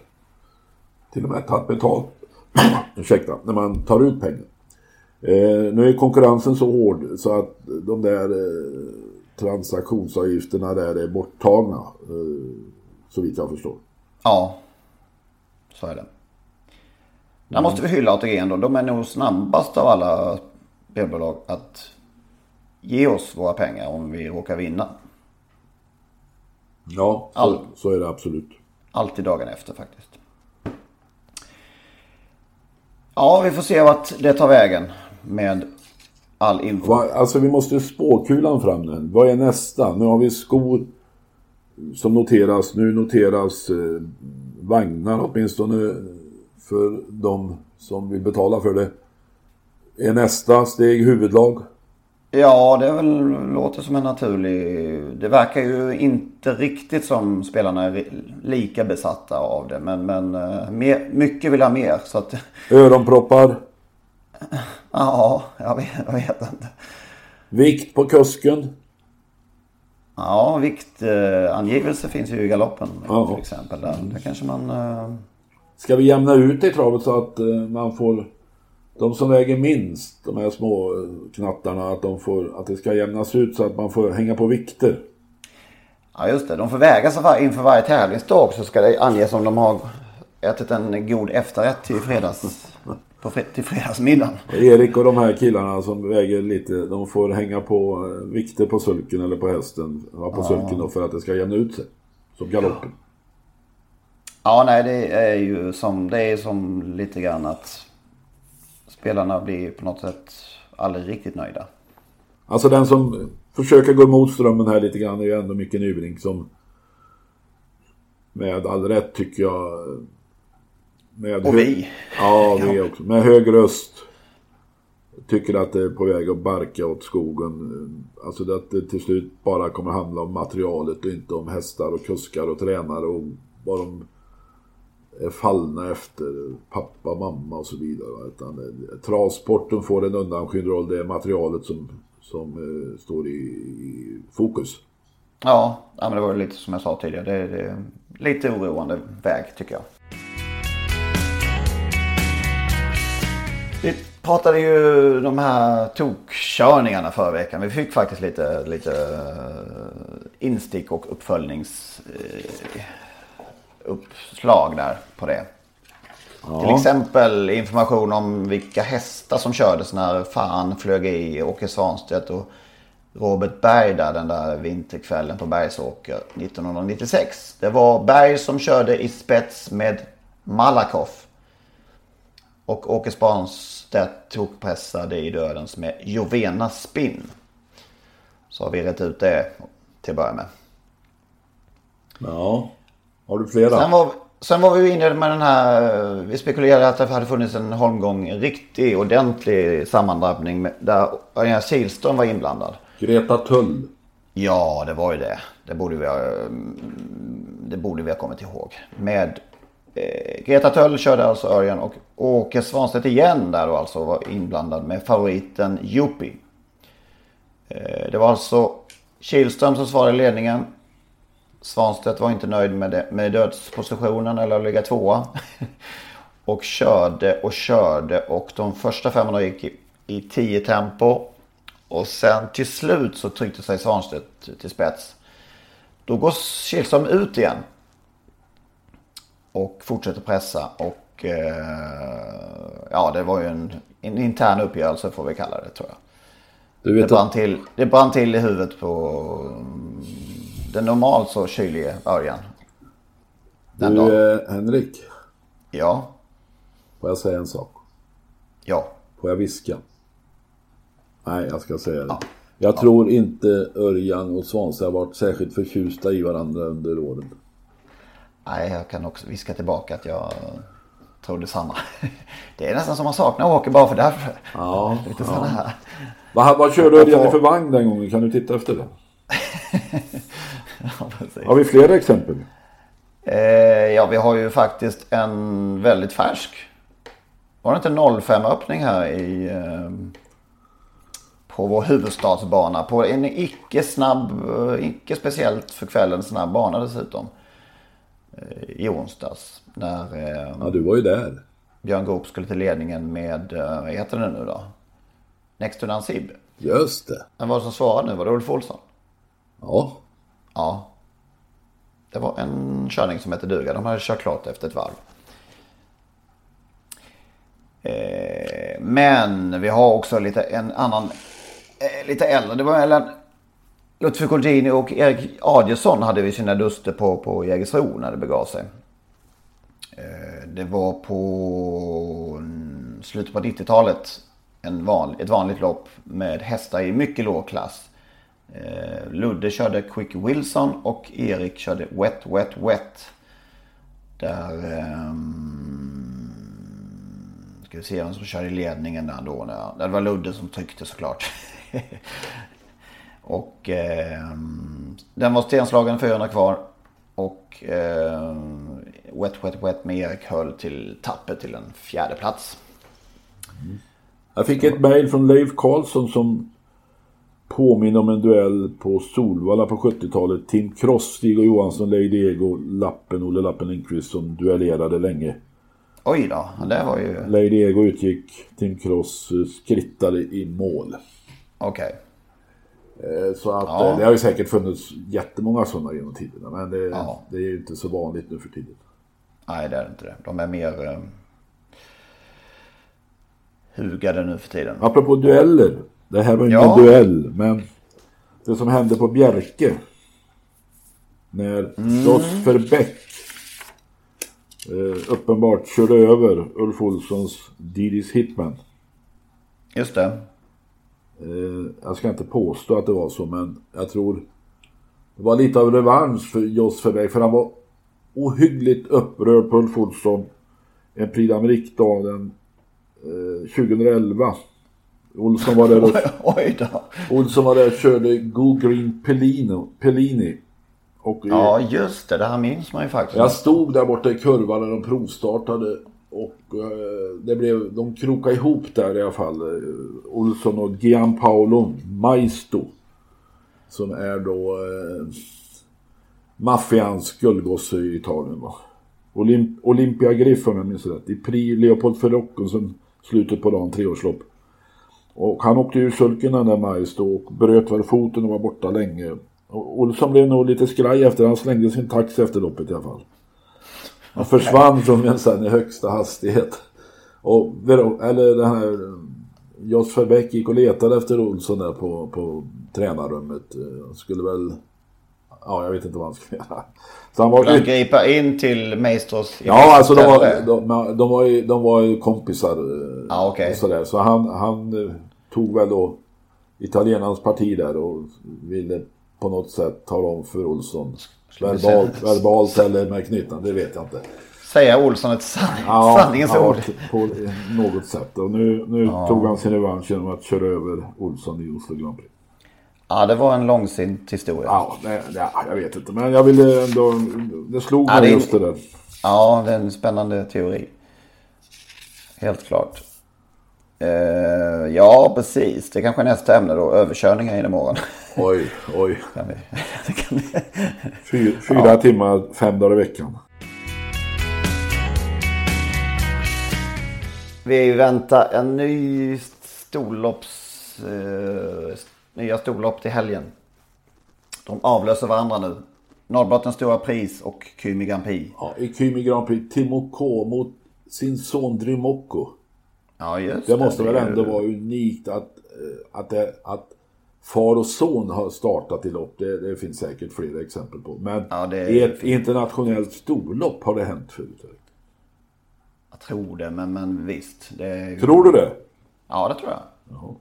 till och med tagit betalt. (clears throat) Ursäkta, när man tar ut pengar. Eh, nu är konkurrensen så hård så att de där eh, transaktionsavgifterna där är borttagna. Eh, så vitt jag förstår. Ja, så är det. Där måste vi hylla ATG ändå. De är nog snabbast av alla spelbolag att ge oss våra pengar om vi råkar vinna. Ja, så, All- så är det absolut. Alltid dagen efter faktiskt. Ja, vi får se vart det tar vägen med all info. Va, alltså vi måste spåkulan fram nu. Vad är nästa? Nu har vi skor som noteras. Nu noteras eh, vagnar åtminstone för de som vill betala för det. Är nästa steg huvudlag? Ja, det väl, låter som en naturlig... Det verkar ju inte riktigt som spelarna är lika besatta av det. Men, men eh, mer, mycket vill ha mer. Så att, (laughs) Öronproppar? ja, jag vet, jag vet inte. Vikt på kusken? Ja, viktangivelse finns ju i galoppen Ja. till exempel. Där, där kanske man... eh, Ska vi jämna ut det i travet så att eh, man får de som väger minst, de här små eh, knattarna, att, de får, att det ska jämnas ut så att man får hänga på vikter. Ja, just det. De får väga sig var, inför varje tävlingsdag så ska det anges om de har ätit en god efterrätt till, fredags, på till fredagsmiddagen. Erik och de här killarna som väger lite, de får hänga på eh, vikter på sulken eller på hästen. Ja, på sulken då för att det ska jämna ut sig. Som galoppen. Ja, nej, det är ju som, det är som lite grann att spelarna blir på något sätt aldrig riktigt nöjda. Alltså den som försöker gå emot strömmen här lite grann är ju ändå Micke Nybrink som med all rätt tycker jag. Med Och vi. Ja, vi också. Med hög röst tycker att det är på väg att barka åt skogen. Alltså att det till slut bara kommer handla om materialet och inte om hästar och kuskar och tränare och vad de är fallna efter pappa, mamma och så vidare. Utan eh, travsporten får en undanskymd roll. Det är materialet som, som eh, står i, i fokus. Ja, men det var lite som jag sa tidigare. Det är, det är lite oroande väg tycker jag. Vi pratade ju de här tokkörningarna förra veckan. Vi fick faktiskt lite, lite eh, instick och uppföljnings uppslag där på det. Ja. Till exempel information om vilka hästar som kördes när fan flög i Åke Svanstedt och Robert Berg där den där vinterkvällen på Bergsåker 1996. Det var Berg som körde i spets med Malakoff. Och Åke Svanstedt tokpressade i dödens med Jovena Spinn. Så har vi rätt ut det till att börja med. Ja, har du flera? Sen var, sen var vi inne med den här, vi spekulerade att det hade funnits en holmgång, en riktig ordentlig sammandrabbning där Örjan Kihlström var inblandad. Greta Tull. Ja, det var ju det. Det borde vi ha, det borde vi ha kommit ihåg. Med eh, Greta Tull körde alltså Örjan och Åke Svanstedt igen där och alltså var inblandad med favoriten Yuppie. Eh, det var alltså Kihlström som svarade i ledningen. Svanstedt var inte nöjd med, det, med dödspositionen eller att ligga tvåa. (laughs) och körde och körde och de första 500 gick i, i 10 tempo. Och sen till slut så tryckte sig Svanstedt till spets. Då går Kihlström ut igen. Och fortsätter pressa och eh, ja det var ju en, en intern uppgörelse får vi kalla det tror jag. det, brann till, det brann till i huvudet på den normalt så kylige Örjan. Den du eh, Henrik. Ja. Får jag säga en sak? Ja. Får jag viska? Nej, jag ska säga det. Ja. Jag ja. tror inte Örjan och Svanstedt har varit särskilt förtjusta i varandra under åren. Nej, jag kan också viska tillbaka att jag tror detsamma. (laughs) Det är nästan som man saknar Åke bara för därför. Ja, (laughs) Lite ja. här. Vad, vad körde Örjan för vagn den gången? Kan du titta efter det? (laughs) (laughs) har vi fler exempel? Eh, ja, vi har ju faktiskt en väldigt färsk. Var det inte 05 öppning här i... Eh, på vår huvudstadsbana. På en icke snabb, eh, icke speciellt för kvällen snabb bana dessutom. Eh, I onsdags. När eh, ja, du var ju där. Björn Goop skulle till ledningen med, eh, vad heter det nu då? Next to Nansib. Just det. Vem var det som svarade nu? Var det Ulf Olsson? Ja. Ja. Det var en körning som hette duga. De hade kört klart efter ett varv. Eh, men vi har också lite en annan, eh, lite äldre. Det var Ellen, Lutfi Colgjini och Erik Adielsson hade vi sina duster på, på Jägersro när det begav sig. Eh, det var på mm, slutet på 90-talet. En van, ett vanligt lopp med hästar i mycket låg klass. Eh, Ludde körde Quick Wilson och Erik körde Wet Wet Wet. Där... Eh, ska vi se vem som körde i ledningen där då. Det var Ludde som tryckte såklart. (laughs) och eh, den var stenslagen 400 kvar. Och eh, Wet Wet Wet med Erik höll till tappet till en fjärde plats. Jag fick ett mail från Leif Karlsson som påminner om en duell på Solvalla på 70-talet. Tim Cross, Stig och Johansson, Lady Ego, Lappen, Olle Lappen Lindqvist som duellerade länge. Oj då, det var ju... Lady Ego utgick, Tim Cross eh, skrittade i mål. Okej. Okay. Eh, så att ja. Eh, det har ju säkert funnits jättemånga sådana genom tiderna. Men det, ja. det är ju inte så vanligt nu för tiden. Nej, det är inte det. De är mer eh, hugade nu för tiden. Apropå dueller. Det här var ingen ja. duell, men det som hände på Bjerke. När mm. Rosfer Bäck eh, uppenbart körde över Ulf Olssons Didis Hitman. Just det. Eh, jag ska inte påstå att det var så, men jag tror det var lite av revansch för Jos Bäck. För han var ohyggligt upprörd på Ulf Olsson en Prix d'Amérique-dag den eh, 2011 Olsson var där och, (laughs) Oj då. Olsson var där och körde Go Green Pellino, Pellini. Och Ja, just det. Det här minns man ju faktiskt. jag stod där borta i kurvan när de provstartade. Och eh, det blev, de krokade ihop där i alla fall. Eh, Olsson och Gianpaolo Maisto. Som är då eh, maffians guldgosse i Italien va. Olymp Olympia Griff om jag minns rätt. I Pri Leopold Ferrocco som slutet på dagen, treårslopp. Och han åkte ur sulken den där Maisto och bröt väl foten och var borta länge. Och Olsson blev nog lite skraj efter, han slängde sin taxi efter loppet i alla fall. Han försvann från en sen i högsta hastighet. Och, eller den här eh, Jos Verbeck gick och letade efter Olsson där på, på tränarrummet. Eh, han skulle väl... Ja, jag vet inte vad han skulle göra. Så han var Han gripa in till Maestros Ja, alltså de var, de, de, var, ju, de var ju kompisar. eh, Ja, okej. sådär. Så han, han eh, tog väl då italienarnas parti där och ville på något sätt tala om för Olsson. Verbalt, verbalt eller med knyttan, det vet jag inte. Säga Olsson ett san... sanningens ja, ord. på något sätt. Och nu, nu tog han sin revansch genom att köra över Olsson i Oslo Grand Prix. Ja, det var en långsint historia. Ja, det, det, jag vet inte. Men jag ville ändå... Det slog Ja, mig just det där. Ja, det är en spännande teori. Helt klart. Eh, ja, precis. Det är kanske är nästa ämne då. Överkörningar in imorgon. Oj, oj. (laughs) Kan vi- (laughs) kan vi- (laughs) Fyra, fyra timmar, fem dagar i veckan. Vi väntar en ny storlopps... Eh, nya storlopp till helgen. De avlöser varandra nu. Norrbottens stora pris och Kymi Grand Prix. Ja, I Kymi Grand Prix, Timoko mot sin son Drymoko. Ja, just Det måste väl ändå vara unikt att, eh, att, det, att far och son har startat i lopp. Det, det finns säkert flera exempel på. Men Ja, det är i ett fint. internationellt storlopp har det hänt förut. Jag tror det, men, men visst. Det ju- Tror du det? Ja, det tror jag. Jaha.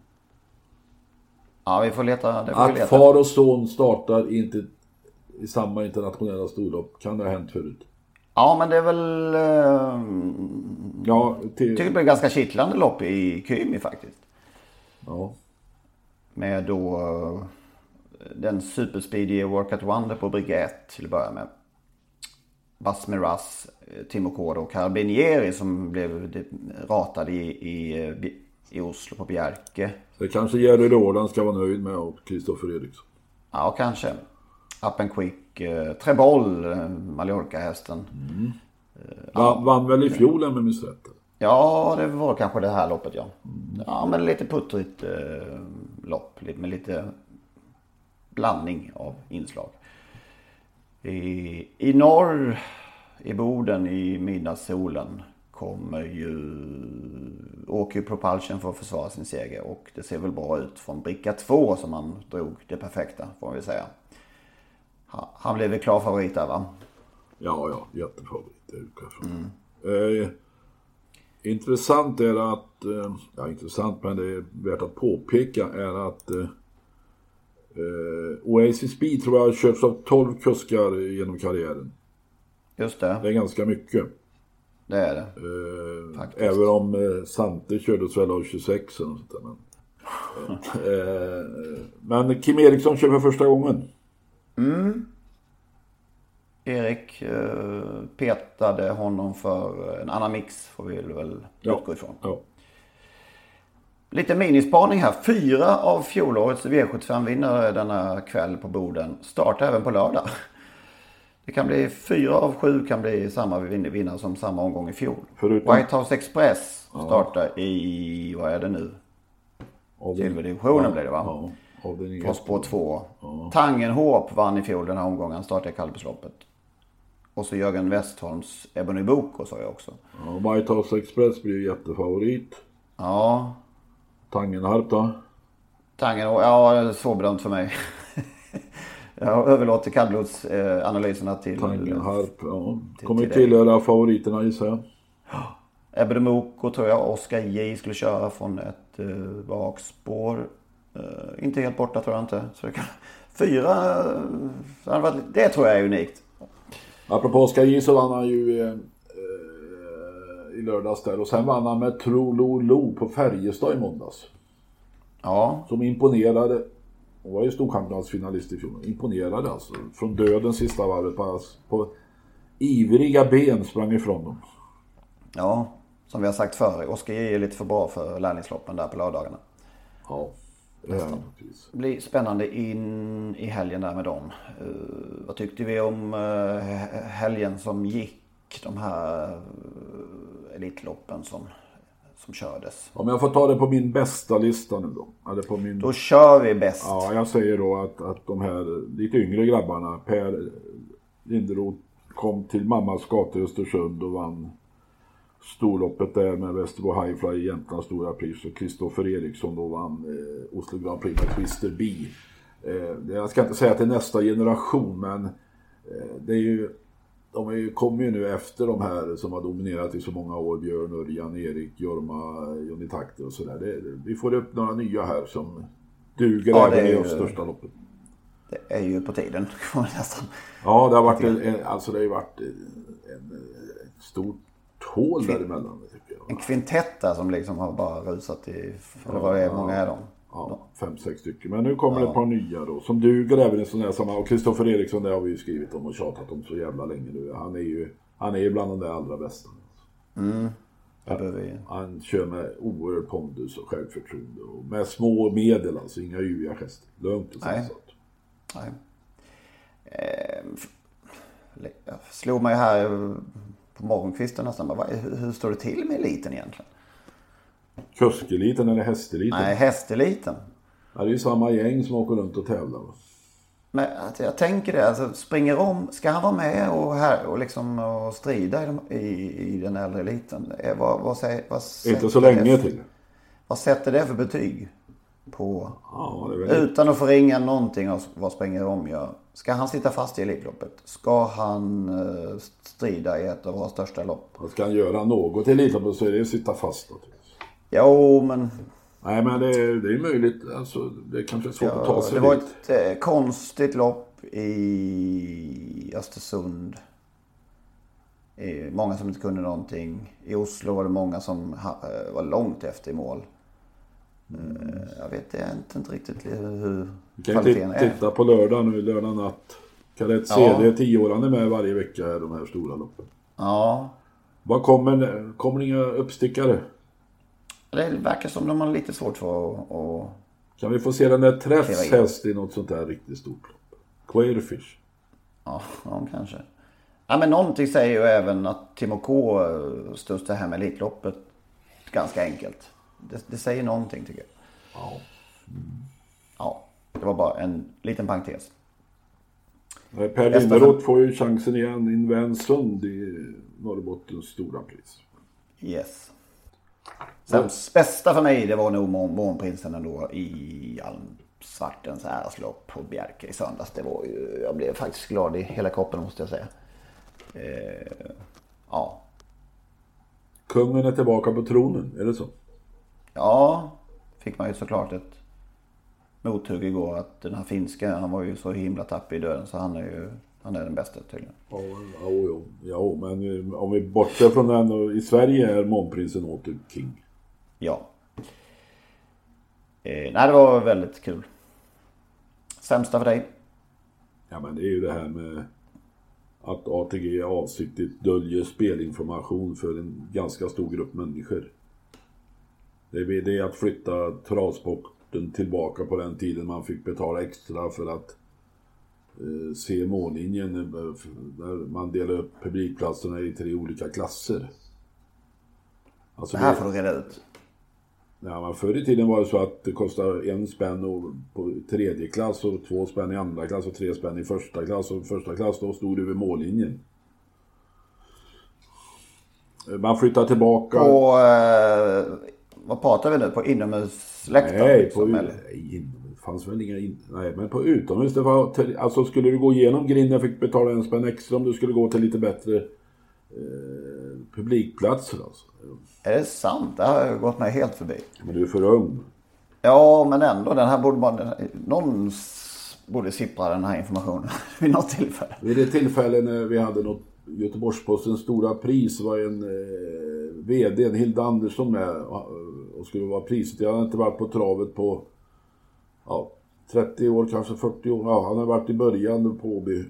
Ja, vi får leta. Det får Att leta. far och son startar inte i samma internationella storlopp kan det ha hänt förut. Ja, men det är väl... Eh, Ja, till, tycker det blir ganska kittlande lopp i Kymi faktiskt. ja. Med då eh, den superspeedy Work at Wonder på brygga 1 till att börja med. Bas Miraz, eh, Timo Kåre och Carabinieri som blev de- ratade i, i, eh, i Oslo på Bjerke. Det kanske Jerry Rådan ska vara nöjd med och Kristoffer Eriksson. Ja, kanske. Up and Quick, eh, Treboll, eh, Mallorca-hästen. Vann, vann väl i fjol om jag minns rätt. Ja, det var kanske det här loppet ja. Ja, men lite puttrigt eh, lopp med lite blandning av inslag. I, I norr, i Boden, i midnattssolen kommer ju åker ju Propulsion för att försvara sin seger och det ser väl bra ut från bricka 2 som han drog det perfekta får man väl säga. Han, blev väl klar favorit där va? Ja, ja, jättefavorit. Det utgår från. Eh, intressant är att, eh, ja intressant men det är värt att påpeka är att eh, eh, Oasis Speed tror jag har köpts av 12 kuskar genom karriären. Just det, Det är ganska mycket. Det är det. Eh, även om eh, Sante kördes väl av 26 eller sånt där. Men, (laughs) eh, men Kim Eriksson kör för första gången. Erik eh, petade honom för en annan mix får vi väl Ja. utgå ifrån. Ja. Lite minispaning här. Fyra av fjolårets V75-vinnare denna kväll på Boden startar även på lördag. Det kan bli fyra av sju kan bli samma vin- vinnare som samma omgång i fjol. Förutom- White House Express startar i, vad är det nu? Silverdivisionen blir det va? Ja, På spår två. Tangenhop vann i fjol den här omgången. Startade i kallblodsloppet. Och så Jörgen Westholms Ebony Boko sa jag också. Ja, White House Express blir jättefavorit. Ja, Tangenharp då? Tangenhop, ja svårbedömt för mig. (laughs) jag överlåter kallblodsanalyserna till Tangenharp, ja. Till- Kommer till tillhöra favoriterna gissar jag. Ebony Boko tror jag Oskar J skulle köra från ett uh, bakspår. Eh, inte helt borta tror jag inte. Så det, kan, fyra, eh, det hade varit- det tror jag är unikt. Apropå Oskar J så vann han ju eh, eh, i lördags där. Och sen vann han med Trololo på Färjestad i måndags. Ja, Som imponerade. Hon var ju storchampionatsfinalist i fjol. Imponerade alltså. Från döden sista varvet. På, på ivriga ben sprang ifrån dem. ja. Som vi har sagt förr, Oskar är lite för bra för lärlingsloppen där på lördagarna. Ja, han naturligtvis. Det blir spännande in i helgen där med dem. Eh, vad tyckte vi om uh, helgen som gick? De här uh, Elitloppen som, som kördes. Om jag får ta det på min bästa lista nu då. Eller på min... Då kör vi bäst. Ja, jag säger då att, att de här lite yngre grabbarna, Per Linderoth kom till mammas gata i Östersund och vann storloppet där med Västerbo Highfly i Jämtlands stora pris och Kristoffer Eriksson då vann eh, Oslo Grand Prix med Twister B. Eh, jag ska inte säga att det är nästa generation men eh, det är ju de kommer ju nu efter de här som har dominerat i så många år. Björn, Örjan, Erik, Jorma, Johnny Takter och sådär. Vi får upp några nya här som duger Ja, även i de största loppen. Det är ju på tiden. (laughs) nästan. Ja, det har varit, en, alltså det har varit en, ett stort hål däremellan. Tycker jag. En kvintett där som liksom har bara rusat i... Eller vad det är, många är de? Ja, fem, sex stycken. Men nu kommer det ett par nya då. Som duger även i sådana här sammanhang. Och Kristoffer Eriksson, det har vi ju skrivit om och tjatat om så jävla länge nu. Han är ju, han är ju bland de där allra bästa. Behöver vi... Han kör med oerhörd pondus och självförtroende. Och med små medel alltså, inga yviga gester. Lugnt och Nej. sansat. Nej. Eh, f- jag slog mig här eh, på morgonkvisten nästan. Hur, hur står det till med eliten egentligen? Kuskeliten eller hästeliten? Nej, hästeliten. Ja, det är ju samma gäng som åker runt och tävlar. Men att jag tänker det, alltså springer om, ska han vara med och, här, och, liksom, och strida i, de, i, i den äldre eliten? Eh, Vad, vad, säger, vad, Inte så länge det, till. Vad sätter det för betyg? På, Ja, utan att förringa någonting av vad springer om gör. Ska han sitta fast i Elitloppet? Ska han eh, strida i ett av våra största lopp? Ska han göra något i Elitloppet så är det att sitta fast naturligtvis. Jo, men Nej, men det är, det är möjligt. Alltså, det är kanske svårt att ta ja, sig det var dit. ett eh, konstigt lopp i Östersund. Eh, många som inte kunde någonting. I Oslo var det många som ha, eh, var långt efter i mål. Eh, jag vet inte, inte riktigt hur, hur Vi kan kvaliteten ti- är. titta på lördag nu, lördag natt. Kadett Ja. CD, tioårande med varje vecka i de här stora loppen. Ja, Vad kommer, kommer inga uppstickare? Det verkar som de har lite svårt för att... att Kan vi få se den där in. häst i något sånt där riktigt stort lopp? Quailfish. Ja, ja kanske. Ja, men någonting säger ju även att Timo K eh, studsade hem Elitloppet ganska enkelt. Det, det säger någonting tycker jag. Ja. Ja, det var bara en liten parentes. Nej, Per Linderoth får ju chansen igen i Svensund i Norrbottens stora pris. Yes. Sen bästa för mig det var nog Mån- Månprinsen ändå i Almsvartens äreslopp på Bjerke i söndags. Det var ju, jag blev faktiskt glad i hela kroppen måste jag säga. Eh, ja. Kungen är tillbaka på tronen, är det så? Ja, fick man ju såklart ett mothugg igår att den här finska, han var ju så himla tappig i döden så han är ju, han är den bästa tydligen. Ja, ja, ja, ja, men eh, om vi bortser från den i Sverige är Månprinsen åter king. Ja. Eh, nej, det var väldigt kul. Sämsta för dig? Ja, men det är ju det här med att ATG avsiktligt döljer spelinformation för en ganska stor grupp människor. Det är att flytta travsporten tillbaka på den tiden man fick betala extra för att eh, se mållinjen eh, där man delade upp publikplatserna i tre olika klasser. Alltså Det här får du reda ut. Ja, men förr i tiden var det så att det kostade en spänn på tredje klass och två spänn i andra klass och tre spänn i första klass. Och första klass då stod du vid mållinjen. Man flyttar tillbaka... Och eh, vad pratar vi nu? På inomhusläktaren? nej, liksom, på, eller? nej, fanns väl inga in, Nej, men på utomhus. Det var, till- alltså skulle du gå igenom grinden fick betala en spänn extra om du skulle gå till lite bättre eh, publikplatser. Alltså. Är det sant? Det har gått mig helt förbi. Men du är för ung. Ja, men ändå. Den här borde man... Någon borde sippra den här informationen (laughs) vid något tillfälle. Vid det tillfälle när vi hade något Göteborgs-Postens stora pris var en eh, VD, en Hilda Andersson med och, och skulle vara priset. Jag hade inte varit på travet på ja, 30 år, kanske 40 år. Ja, han har varit i början på Åby.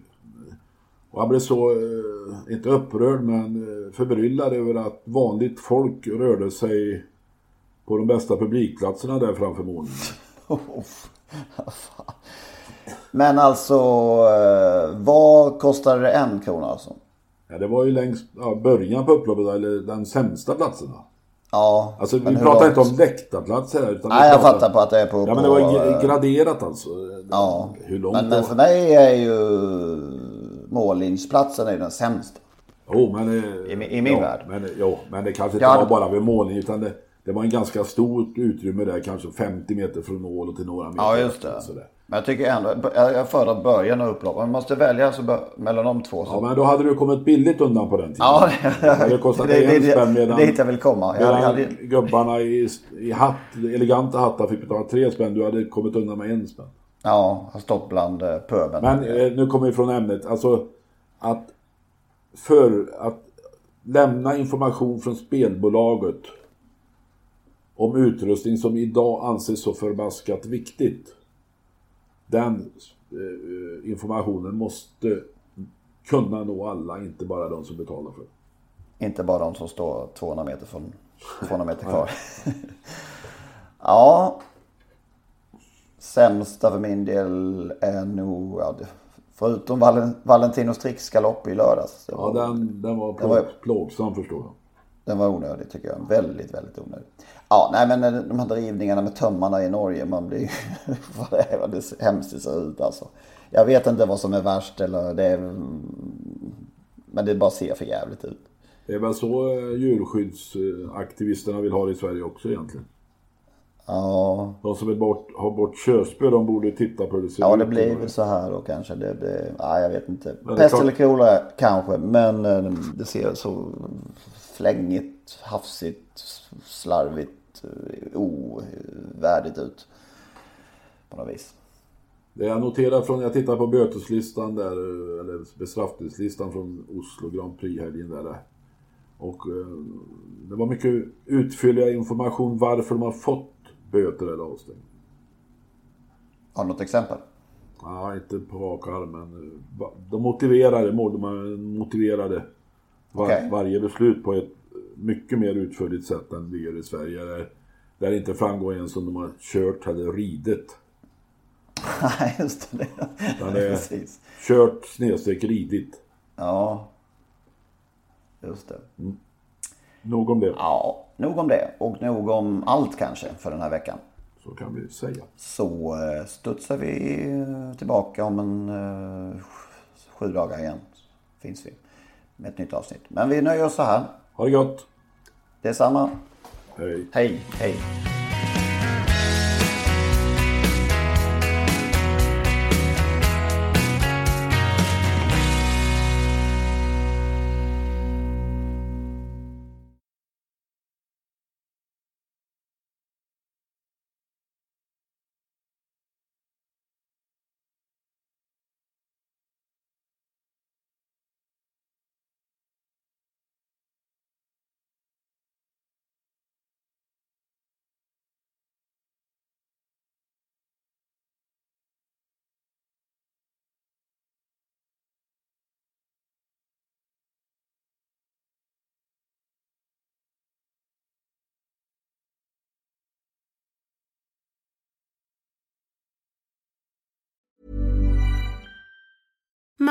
Och han blev så, eh, inte upprörd, men eh, förbryllad över att vanligt folk rörde sig på de bästa publikplatserna där framför månen. (laughs) Men alltså, eh, vad kostade det en krona alltså? Ja, det var ju längst, ja, början på upploppet, eller den sämsta platserna. Ja. Alltså vi pratar långt- inte om läktarplatser här. Utan Nej, jag pratar- fattar på att det är på... Ja men det var eh, graderat alltså. Ja, Hur långt men, men för mig är ju mållinjesplatsen är ju den sämsta. Jo, men... eh, I min- i min ja, värld. Men, jo, men det kanske inte Ja, var bara vid målning utan det, det var en ganska stort utrymme där, kanske 50 meter från mål och till några meter. Ja, just det. sådär. Men jag tycker ändå, jag föredrar början och upploppet. Man måste välja så bör, mellan de två. Så. Ja, men då hade du kommit billigt undan på den tiden. Ja, det hade kostat (laughs) det, det, en det, spänn det medan, dit jag vill komma. Jag, hade, gubbarna i, i hatt, eleganta hattar fick betala tre spänn. Du hade kommit undan med en spänn. ja, har stått bland eh. Men eh, nu kommer vi från ämnet. Alltså att för att lämna information från spelbolaget om utrustning som idag anses så förbaskat viktigt. Den eh, informationen måste kunna nå alla, inte bara de som betalar för det. Inte bara de som står 200 meter från 200 meter kvar. (laughs) ja. Sämsta för min del är nog, ja, förutom Valen, Valentinos tricksgalopp i lördags. Ja, den, den var, plå, var- plågsam förstår jag. Den var onödig tycker jag. Väldigt, väldigt onödig. Ja, nej men eh, de här drivningarna med tömmarna i Norge, man blir vad det är, det hemskt det ser ut alltså. Jag vet inte vad som är värst eller det är, men det bara ser för jävligt ut. Det är väl så eh, djurskyddsaktivisterna vill ha det i Sverige också egentligen. Ja, De som vill bort, ha bort körsbö, de borde titta på hur det ser ja ut. det blir väl så här då kanske. Det, det, nej, jag vet inte. Pest eller kolera kanske, men eh, det ser så flängigt, hafsigt, slarvigt, eh, ovärdigt ut. På något vis. Det jag noterar från, jag tittar på böteslistan där, eh, eller bestraffningslistan från Oslo Grand Prix-helgen där. Och eh, det var mycket utförliga information varför de har fått böter eller avstängning. Har du något exempel? Ja, inte på rak arm, men de motiverade, de motiverade var, Okej. varje beslut på ett mycket mer utförligt sätt än vi gör i Sverige. Där, där det inte framgår ens om de har kört eller ridit. (laughs) Nej, just det. Utan (laughs) det är Precis. kört snedstreck ridit. Ja. Just det. Nog om det, Ja, nog om det. Och nog om allt kanske för den här veckan. så kan vi säga. Så eh, studsar vi eh, tillbaka om en eh, sju dagar igen. Finns vi med ett nytt avsnitt. Men vi nöjer oss så här. Ha det gott! Det är samma. Hej! Hej, hej.